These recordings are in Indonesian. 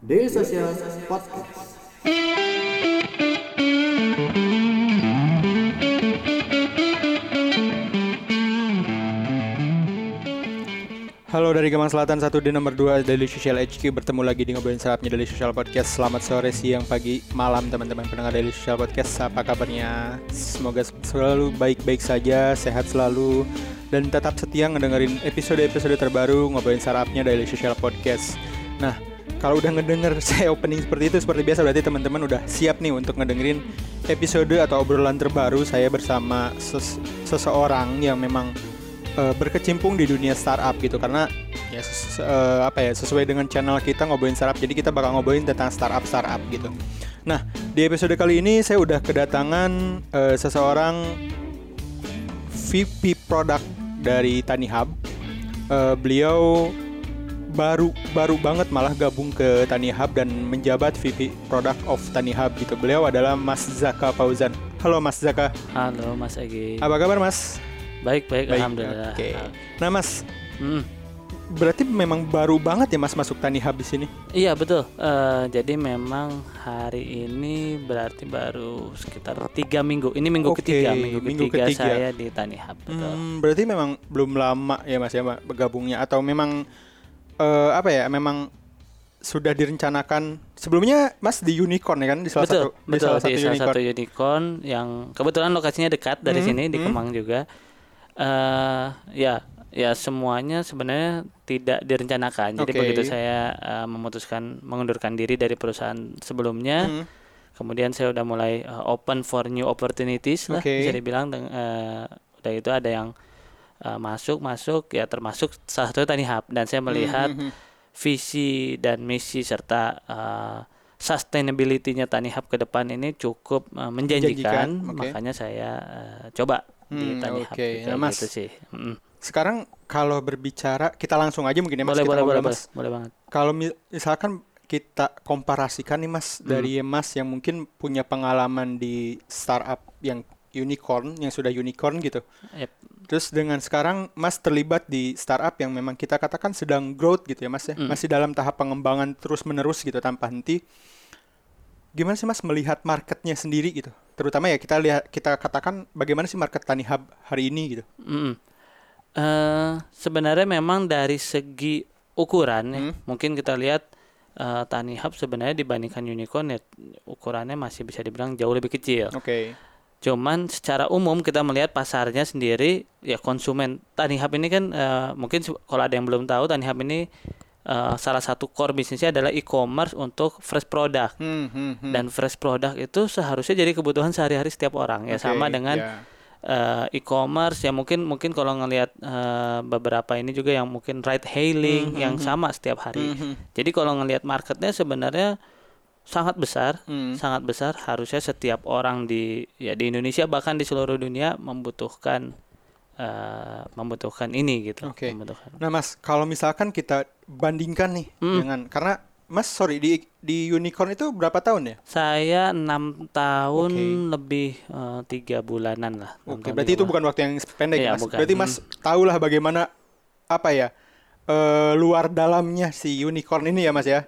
Daily Social Podcast. Halo dari Kemang Selatan 1 di nomor 2 Daily Social HQ Bertemu lagi di ngobrolin serapnya Daily Social Podcast Selamat sore, siang, pagi, malam teman-teman pendengar Daily Social Podcast Apa kabarnya? Semoga selalu baik-baik saja, sehat selalu Dan tetap setia ngedengerin episode-episode terbaru ngobrolin sarapnya Daily Social Podcast Nah, kalau udah ngedenger saya opening seperti itu Seperti biasa berarti teman-teman udah siap nih untuk ngedengerin episode atau obrolan terbaru Saya bersama ses seseorang yang memang uh, berkecimpung di dunia startup gitu karena ya ses- uh, apa ya sesuai dengan channel kita ngobrolin startup jadi kita bakal ngobrolin tentang startup startup gitu. Nah di episode kali ini saya udah kedatangan uh, seseorang VP product dari Tani Hub. Uh, beliau baru baru banget malah gabung ke Tani Hub dan menjabat VP Product of Tani Hub gitu. Beliau adalah Mas Zaka Fauzan. Halo Mas Zaka. Halo Mas Egi. Apa kabar Mas? Baik baik, Baik, alhamdulillah. Oke. Nah, Mas, Hmm, berarti memang baru banget ya Mas masuk Tani Hub di sini? Iya betul. Eh, jadi memang hari ini berarti baru sekitar tiga minggu. Ini minggu Oke, ketiga, minggu, minggu ketiga, ketiga. saya di Tani Hub. Betul. Hmm, berarti memang belum lama ya Mas ya bergabungnya atau memang eh, apa ya? Memang sudah direncanakan sebelumnya Mas di Unicorn ya kan di salah betul, satu di betul salah di satu salah unicorn. satu unicorn yang kebetulan lokasinya dekat dari Hmm, sini di hmm. Kemang juga. eh ya, ya semuanya sebenarnya tidak direncanakan. Jadi Oke. begitu saya eh, memutuskan mengundurkan diri dari perusahaan sebelumnya, Hmm, kemudian saya udah mulai uh, open for new opportunities lah Oke. bisa dibilang uh, udah itu ada yang uh, masuk masuk ya termasuk salah satu Tani Hub dan saya melihat hmm, hmm. visi dan misi serta uh, sustainability-nya Tani Hub ke depan ini cukup uh, menjanjikan, Menjanjikan, oke. makanya saya uh, coba di Hmm, Tani Hub oke. juga Nah, Mas, gitu sih. Mm. Sekarang kalau berbicara kita langsung aja mungkin ya Mas boleh kita boleh boleh ngobrol, boleh Mas. boleh banget. Kalau mi- misalkan kita komparasikan nih Mas Hmm. dari Mas yang mungkin punya pengalaman di startup yang unicorn yang sudah unicorn gitu. Yep. Terus dengan sekarang Mas terlibat di startup yang memang kita katakan sedang growth gitu ya Mas ya. Mm. Masih dalam tahap pengembangan terus-menerus gitu tanpa henti. Gimana sih Mas melihat marketnya sendiri gitu? Terutama ya kita lihat kita katakan bagaimana sih market Tani Hub hari ini gitu. Mm. Eh, sebenarnya memang dari segi ukuran ya, Hmm. mungkin kita lihat eh, Tani Hub sebenarnya dibandingkan Unicorn ya ukurannya masih bisa dibilang jauh lebih kecil. Oke. Cuman secara umum kita melihat pasarnya sendiri ya konsumen Tani Hub ini kan eh, mungkin kalau ada yang belum tahu Tani Hub ini eh, salah satu core bisnisnya adalah e-commerce untuk fresh product. Hmm, hmm, hmm. Dan fresh product itu seharusnya jadi kebutuhan sehari-hari setiap orang ya Oke, sama dengan ya. eh, e-commerce ya mungkin mungkin kalau ngelihat eh, beberapa ini juga yang mungkin ride hailing Hmm, yang hmm, sama setiap hari. Hmm, hmm. Jadi kalau ngelihat marketnya sebenarnya sangat besar, Hmm. sangat besar. Harusnya setiap orang di ya di Indonesia bahkan di seluruh dunia membutuhkan eh, membutuhkan ini gitu. Oke. Membutuhkan. Nah Mas, kalau misalkan kita bandingkan nih Hmm. dengan karena Mas sorry di di unicorn itu berapa tahun ya? Saya enam tahun Oke. lebih eh, tiga bulanan lah. Oke, tahun, berarti itu bukan waktu yang pendek ya, Mas. bukan. Berarti Mas tahulah bagaimana apa ya? eh, luar dalamnya si unicorn ini ya Mas ya.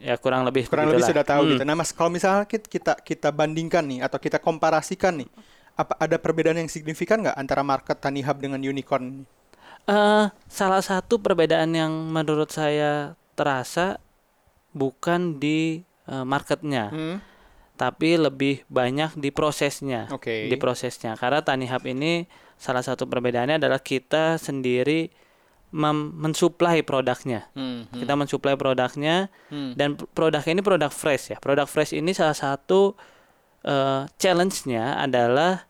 Ya kurang lebih Kurang lebih sudah tahu Hmm. gitu. Nah, Mas, kalau misalnya kit- kita kita bandingkan nih atau kita komparasikan nih, apa ada perbedaan yang signifikan nggak antara market Tani Hub dengan unicorn? Eh, salah satu perbedaan yang menurut saya terasa bukan di eh, marketnya, Hmm, tapi lebih banyak di prosesnya. Oke. Di prosesnya. Karena Tani Hub ini salah satu perbedaannya adalah kita sendiri mensuplai produknya. Hmm, hmm, Kita mensuplai produknya hmm. dan p- produk ini produk fresh ya. Produk fresh ini salah satu eh, challenge-nya adalah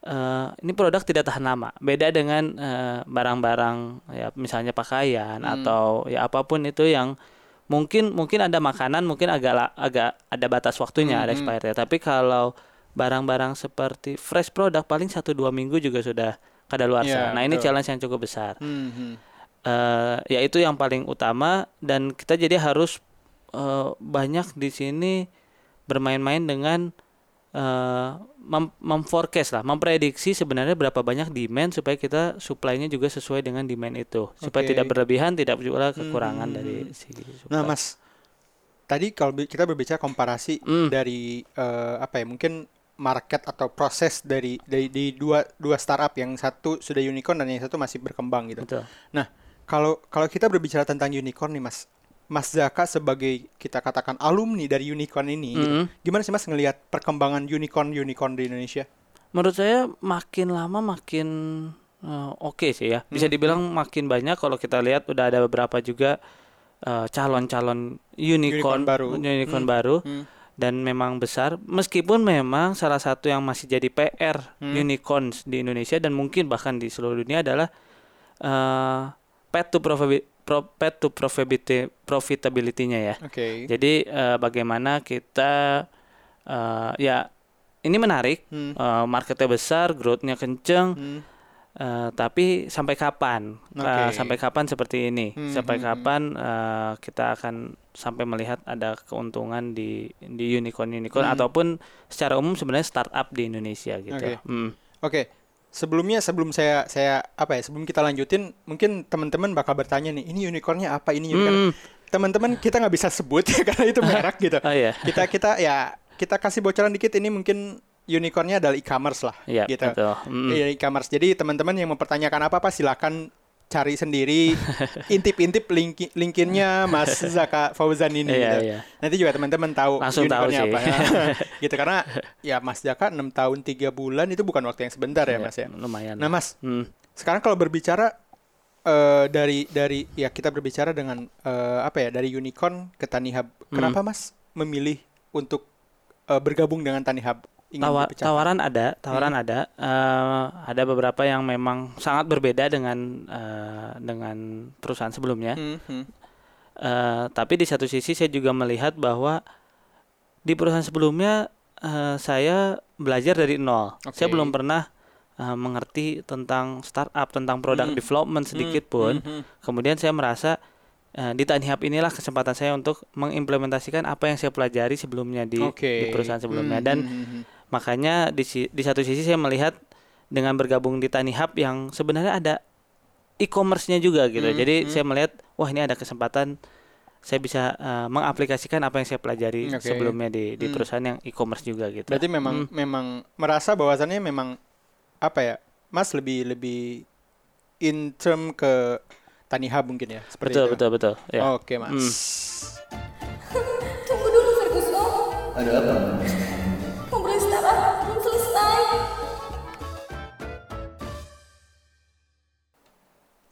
eh, ini produk tidak tahan lama. Beda dengan eh, barang-barang ya misalnya pakaian Hmm. atau ya apa pun itu yang mungkin mungkin ada makanan mungkin agak agak ada batas waktunya ada Hmm, hmm. expirednya. Tapi kalau barang-barang seperti fresh produk paling satu dua minggu juga sudah kadaluarsa. nah ini betul. challenge yang cukup besar Hmm, hmm. Eh ya itu yang paling utama dan kita jadi harus eh, banyak di sini bermain-main dengan eh, mem memforecast lah, memprediksi sebenarnya berapa banyak demand supaya kita supply-nya juga sesuai dengan demand itu, supaya tidak berlebihan, tidak pula kekurangan Hmm. dari si supply. Nah, Mas, tadi kalau kita berbicara komparasi Hmm. dari eh, apa ya mungkin market atau proses dari dari di dua dua startup yang satu sudah unicorn dan yang satu masih berkembang gitu. Betul. Nah, kalau kalau kita berbicara tentang unicorn nih Mas, Mas Zaka sebagai kita katakan alumni dari unicorn ini, gitu, Mm. gimana sih Mas ngelihat perkembangan unicorn unicorn di Indonesia? Menurut saya makin lama makin eh, oke sih ya. Bisa dibilang makin banyak kalau kita lihat udah ada beberapa juga eh, calon-calon Unicorn unicorn baru. unicorn Hmm. baru Hmm. dan memang besar. Meskipun memang salah satu yang masih jadi PR Hmm. unicorns di Indonesia dan mungkin bahkan di seluruh dunia adalah eh path to profibi- pro- path to profitability profitability-nya ya. Oke. Jadi eh, bagaimana kita eh, ya ini menarik, Hmm. eh, marketnya besar, growth-nya kenceng, Hmm. eh, tapi sampai kapan? Eh, Oke. sampai kapan seperti ini? Hmm, Sampai hmm, kapan eh, kita akan sampai melihat ada keuntungan di di unicorn unicorn Hmm. ataupun secara umum sebenarnya startup di Indonesia gitu. Oke. Hmm. Oke, sebelumnya sebelum saya saya apa ya sebelum kita lanjutin, mungkin teman-teman bakal bertanya nih, ini unicornnya apa? Ini unicorn. Hmm. Teman-teman kita nggak bisa sebut ya karena itu merek gitu. Oh iya. Kita kita ya kita kasih bocoran dikit ini mungkin unicornnya adalah e-commerce lah, Iya, gitu. betul. Iya, e-commerce. Jadi teman-teman yang mempertanyakan apa apa silakan cari sendiri, intip-intip link linkinnya Mas Zaka Fauzan ini. Iya, gitu. iya. Nanti juga teman-teman tahu Langsung tahu sih. apa. gitu karena ya Mas Zaka 6 tahun 3 bulan itu bukan waktu yang sebentar ya Iya, Mas ya. Lumayan. Nah Mas, Hmm. sekarang kalau berbicara eh, dari dari ya kita berbicara dengan eh, apa ya dari unicorn ke Tanihub. Hmm. Kenapa Mas memilih untuk eh, bergabung dengan Tanihub? Ingin Tawa- tawaran ada, tawaran ada. Eh, ada beberapa yang memang sangat berbeda dengan eh, dengan perusahaan sebelumnya. Hmm, hmm. Eh, tapi di satu sisi saya juga melihat bahwa di perusahaan sebelumnya eh, saya belajar dari nol. Saya Oke. belum pernah eh, mengerti tentang startup, tentang product Hmm. development sedikit pun. Hmm, hmm. Kemudian saya merasa di Tani Hub inilah kesempatan saya untuk mengimplementasikan apa yang saya pelajari sebelumnya di, Oke. di perusahaan sebelumnya. Hmm, Dan hmm, hmm, hmm. Makanya di si- di satu sisi saya melihat dengan bergabung di Tani Hub yang sebenarnya ada e-commerce-nya juga gitu. Hmm, Jadi hmm. saya melihat wah ini ada kesempatan saya bisa eh, mengaplikasikan apa yang saya pelajari Oke. sebelumnya di di Hmm. perusahaan yang e-commerce juga gitu. Berarti memang Hmm. memang merasa bahwasannya memang apa ya, Mas lebih lebih in term ke Tanihub mungkin ya, seperti betul itu. betul betul ya. Oke Mas. Hmm. Tunggu dulu Ferguson. Ada apa?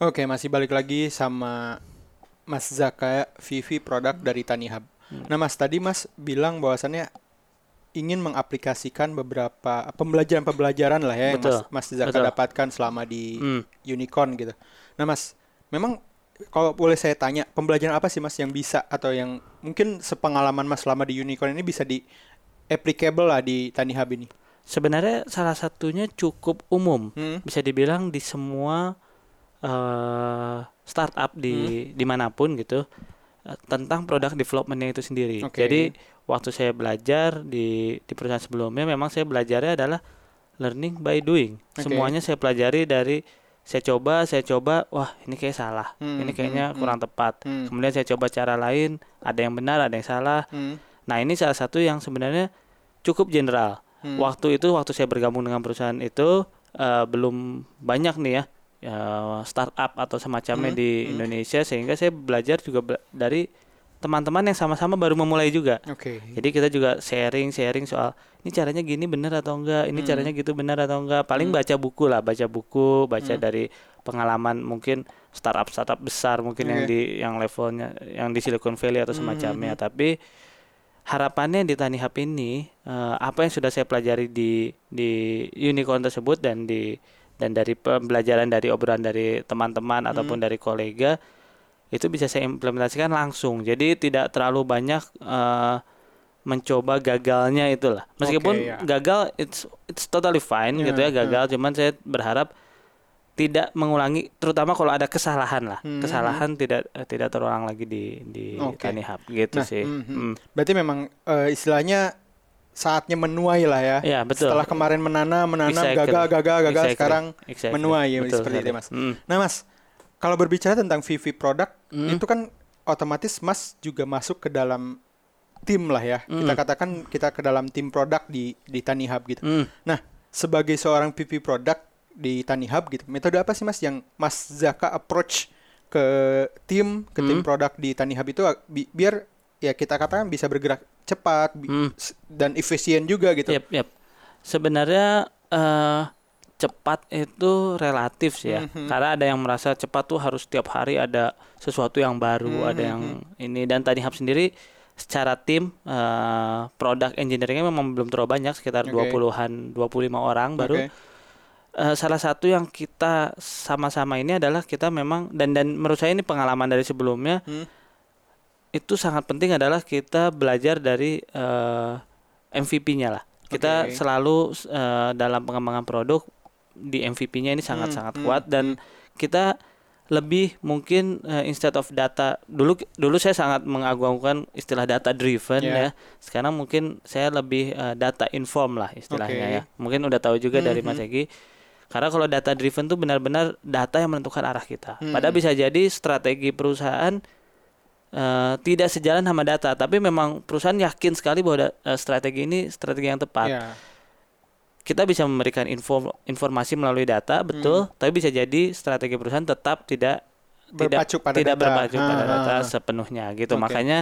Oke, masih balik lagi sama Mas Zaka Vivi produk dari Tanihub. Hmm. Nah, Mas tadi Mas bilang bahwasannya ingin mengaplikasikan beberapa pembelajaran-pembelajaran lah ya yang Betul, Mas, Mas Zaka betul. dapatkan selama di Hmm. Unicorn gitu. Nah, Mas, memang kalau boleh saya tanya, pembelajaran apa sih Mas yang bisa atau yang mungkin sepengalaman Mas selama di Unicorn ini bisa di applicable lah di Tanihub ini? Sebenarnya salah satunya cukup umum. Hmm. Bisa dibilang di semua eh startup di di mana pun gitu eh, tentang produk developmentnya itu sendiri. Oke. Jadi waktu saya belajar di di perusahaan sebelumnya memang saya belajarnya adalah learning by doing. Oke. Semuanya saya pelajari dari saya coba, saya coba, wah ini kayak salah, Hmm, ini kayaknya hmm, kurang tepat. Hmm. Kemudian saya coba cara lain, ada yang benar, ada yang salah. Hmm. Nah ini salah satu yang sebenarnya cukup general. Hmm. Waktu itu waktu saya bergabung dengan perusahaan itu eh, belum banyak nih ya eh, startup atau semacamnya Hmm, di hmm. Indonesia sehingga saya belajar juga bela- dari teman-teman yang sama-sama baru memulai juga. Oke. Jadi kita juga sharing sharing soal ini caranya gini benar atau enggak, ini Hmm. caranya gitu benar atau enggak. Paling Hmm. baca buku lah, baca buku, baca Hmm. dari pengalaman mungkin startup startup besar mungkin yang Oke. di yang levelnya yang di Silicon Valley atau Hmm, semacamnya. hmm, Tapi harapannya di Tani Hub ini eh, apa yang sudah saya pelajari di di unicorn tersebut dan di dan dari pembelajaran dari obrolan dari teman-teman ataupun Hmm. dari kolega itu bisa saya implementasikan langsung. Jadi tidak terlalu banyak eh, mencoba gagalnya itulah. Meskipun ya. gagal it's it's totally fine Ya, gitu ya ya. gagal, cuman saya berharap tidak mengulangi terutama kalau ada kesalahan lah. Hmm. Kesalahan tidak tidak terulang lagi di di Hub gitu Nah, sih. mhm. Hmm. Berarti memang eh, istilahnya saatnya menuai lah ya. Ya, betul. Setelah kemarin menanam, menanam, Exactly. gagal, gagal, gagal, Exactly. sekarang Exactly. menuai ya Betul seperti itu, Mas. Mm. Nah, Mas, kalau berbicara tentang VV produk, Hmm. itu kan otomatis Mas juga masuk ke dalam tim lah ya. Kita Hmm. katakan kita ke dalam tim produk di di Tani Hub gitu. Hmm. Nah, sebagai seorang VP produk di Tani Hub gitu, metode apa sih Mas yang Mas Zaka approach ke tim, ke tim Hmm. produk di Tani Hub itu bi- biar ya kita katakan bisa bergerak cepat Hmm. dan efisien juga gitu. Yap, yap. Sebenarnya eh, cepat itu relatif sih ya. Mhm. Karena ada yang merasa cepat tuh harus tiap hari ada sesuatu yang baru, ada yang Mhm. ini dan Tani Hub sendiri secara tim eh, produk engineeringnya memang belum terlalu banyak sekitar Oke. 20-an 25 orang baru. Oke. Eh, salah satu yang kita sama-sama ini adalah kita memang dan dan menurut saya ini pengalaman dari sebelumnya Hmm. Itu sangat penting adalah kita belajar dari eh, MVP-nya lah. Kita Oke. selalu eh, dalam pengembangan produk di MVP-nya ini sangat-sangat hmm, kuat dan kita lebih mungkin eh, instead of data dulu dulu saya sangat mengagungkan istilah data driven Yeah. ya. Sekarang mungkin saya lebih eh, data inform lah istilahnya Oke. ya. Mungkin udah tahu juga dari Mas Mhm. Egi. Karena kalau data driven tuh benar-benar data yang menentukan arah kita. Hmm. Padahal bisa jadi strategi perusahaan eh, tidak sejalan sama data, tapi memang perusahaan yakin sekali bahwa da- eh, strategi ini strategi yang tepat. Ya. Kita bisa memberikan info informasi melalui data, Hmm. betul, tapi bisa jadi strategi perusahaan tetap tidak tidak Berpacu pada tidak data. berpacu pada Ah, data ah. sepenuhnya gitu. Oke. Makanya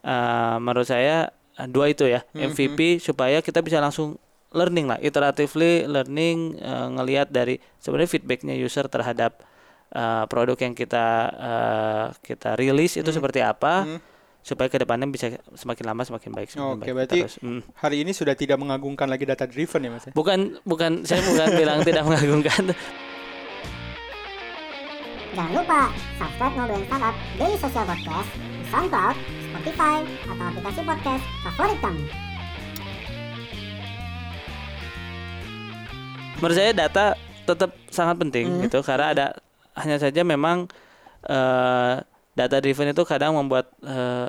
eh, menurut saya dua itu ya Hmm, MVP supaya kita bisa langsung learning lah, iteratively learning eh, ngelihat dari sebenarnya feedbacknya user terhadap eh, produk yang kita eh, kita rilis itu seperti apa Hmm. supaya ke depannya bisa semakin lama semakin baik. Semakin Oke, baik berarti terus. Hmm. Hari ini sudah tidak mengagungkan lagi data driven ya Mas ya? Bukan bukan saya bukan bilang tidak mengagumkan. Jangan lupa subscribe Ngobrolin Startup Daily Social Podcast di SoundCloud, Spotify, atau aplikasi podcast favorit kamu. menurut saya data tetap sangat penting Hmm. gitu karena ada hanya saja memang eh, data driven itu kadang membuat eh,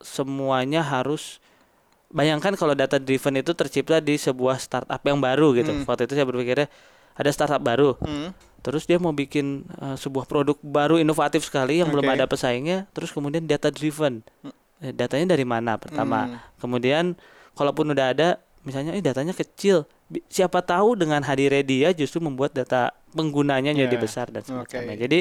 semuanya harus bayangkan kalau data driven itu tercipta di sebuah startup yang baru gitu Hmm. waktu itu saya berpikirnya ada startup baru Hmm. terus dia mau bikin eh, sebuah produk baru inovatif sekali yang belum Oke. ada pesaingnya terus kemudian data driven Eh, datanya dari mana pertama Hmm. kemudian kalaupun udah ada misalnya eh datanya kecil siapa tahu dengan hadirnya dia justru membuat data penggunanya jadi Ya, besar dan semacamnya oke. jadi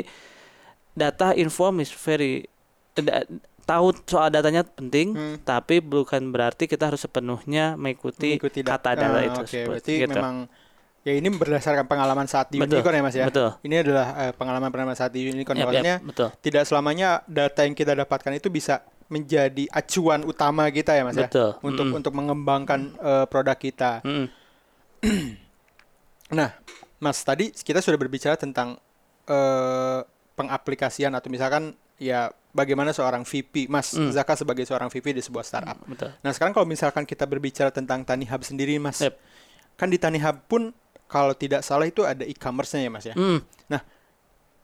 data inform is very da- tahu soal datanya penting Hmm. tapi bukan berarti kita harus sepenuhnya mengikuti, Mengikuti dat- kata data Ah, itu Oke, seperti berarti gitu. memang ya ini berdasarkan pengalaman saat di Betul, Unicorn ya Mas ya. betul. Ini adalah eh, pengalaman-pengalaman saat di Unicorn. Yap, Makanya betul tidak selamanya data yang kita dapatkan itu bisa menjadi acuan utama kita ya Mas ya. betul Untuk Mm-mm. untuk mengembangkan eh, produk kita. Nah, Mas tadi kita sudah berbicara tentang eh, pengaplikasian atau misalkan ya bagaimana seorang VP, Mas Hmm. Zaka sebagai seorang VP di sebuah startup. betul Nah, sekarang kalau misalkan kita berbicara tentang Tani Hub sendiri, Mas. Yep. Kan di Tani Hub pun kalau tidak salah itu ada e-commerce-nya ya, Mas ya. Mm.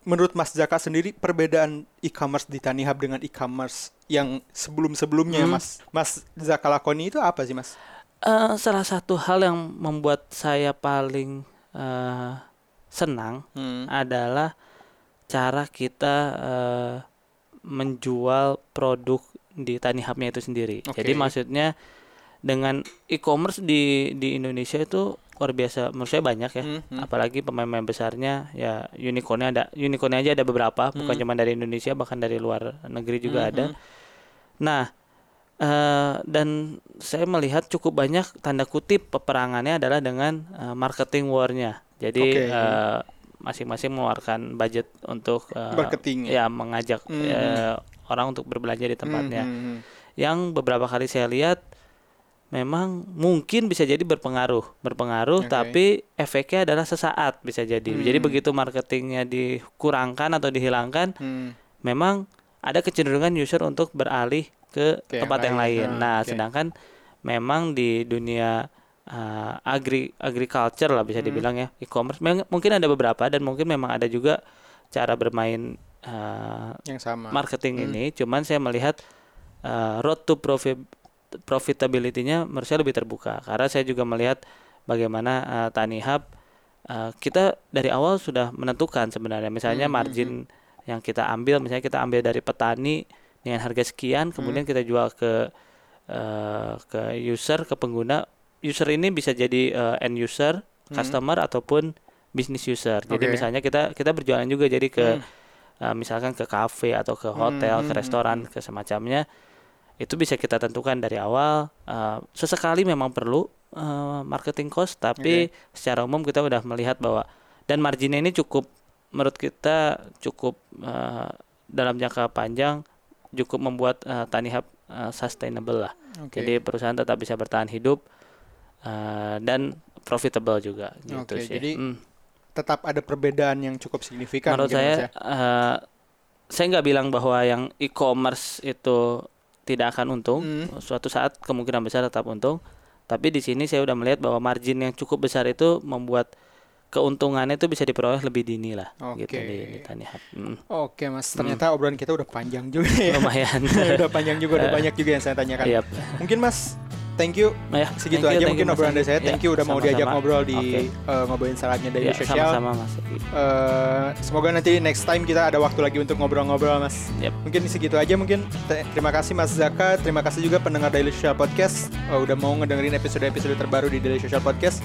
Menurut Mas Zaka sendiri perbedaan e-commerce di Tani Hub dengan e-commerce yang sebelum-sebelumnya Hmm. Mas Mas Zaka lakoni itu apa sih, Mas? Eh, salah satu hal yang membuat saya paling eh, senang Hmm. adalah cara kita eh, menjual produk di Tani Hub-nya itu sendiri. Oke. Jadi maksudnya dengan e-commerce di di Indonesia itu luar biasa menurut saya banyak ya. Hmm, hmm. Apalagi pemain-pemain besarnya ya unicornnya ada unicornnya aja ada beberapa, bukan Hmm. cuma dari Indonesia bahkan dari luar negeri juga Hmm, ada. hmm. Nah, eh, dan saya melihat cukup banyak tanda kutip peperangannya adalah dengan eh, marketing war-nya. Jadi Oke. eh, masing-masing mengeluarkan budget untuk eh, Marketing ya mengajak Hmm, eh, orang untuk berbelanja di tempatnya. Hmm, hmm. Yang beberapa kali saya lihat memang mungkin bisa jadi berpengaruh, berpengaruh Oke. tapi efeknya adalah sesaat bisa jadi. Jadi Hmm. begitu marketingnya dikurangkan atau dihilangkan, Hmm. memang ada kecenderungan user untuk beralih ke Ke yang tempat yang lain. lain. Ah, Nah, oke. sedangkan memang di dunia uh, agri agriculture lah Hmm. bisa dibilang ya, e-commerce mungkin ada beberapa dan mungkin memang ada juga cara bermain uh, Yang sama. marketing Hmm. ini. Cuman saya melihat uh, road to profit profitability-nya menurut saya lebih terbuka karena saya juga melihat bagaimana uh, Tani Hub uh, kita dari awal sudah menentukan sebenarnya misalnya Hmm, hmm, margin yang kita ambil misalnya kita ambil dari petani dengan harga sekian kemudian kita jual ke eh, ke user ke pengguna user ini bisa jadi eh, end user customer ataupun business user. Jadi Oke. misalnya kita kita berjualan juga jadi ke eh, misalkan ke kafe atau ke hotel ke restoran ke semacamnya itu bisa kita tentukan dari awal. Eh, sesekali memang perlu eh, marketing cost tapi secara umum kita udah melihat bahwa dan marginnya ini cukup menurut kita cukup eh, dalam jangka panjang cukup membuat eh, Tani Hub eh, sustainable lah Oke. jadi perusahaan tetap bisa bertahan hidup eh, dan profitable juga gitu Oke, sih jadi Hmm. Tetap ada perbedaan yang cukup signifikan menurut Mas, saya ya. eh, saya nggak bilang bahwa yang e-commerce itu tidak akan untung Hmm. suatu saat kemungkinan besar tetap untung tapi di sini saya udah melihat bahwa margin yang cukup besar itu membuat keuntungannya itu bisa diperoleh lebih dini lah gitu Oke. di, di Tani Hub. Hmm, Oke mas, ternyata obrolan kita udah panjang juga ya. lumayan udah panjang juga, udah banyak juga yang saya tanyakan. Iya. Mungkin mas, thank you. Nah, ya, Segitu thank you, aja thank mungkin you, obrolan dari saya. Ya, Thank you udah mau sama-sama. diajak ngobrol di Oke. eh, ngobrolin salatnya dari Ya, sosial. sama-sama Mas. Eh, semoga nanti next time kita ada waktu lagi untuk ngobrol-ngobrol mas. Yep. Mungkin segitu aja mungkin. Te- Terima kasih Mas Zaka, terima kasih juga pendengar Daily Social Podcast eh, udah mau ngedengerin episode-episode terbaru di Daily Social Podcast.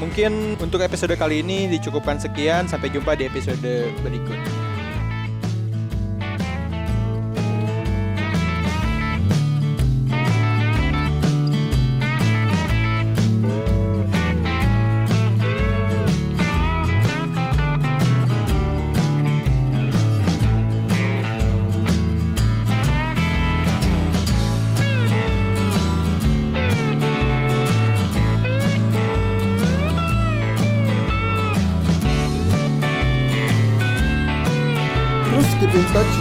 Mungkin untuk episode kali ini dicukupkan sekian. Sampai jumpa di episode berikut.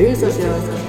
Daily Social Podcast.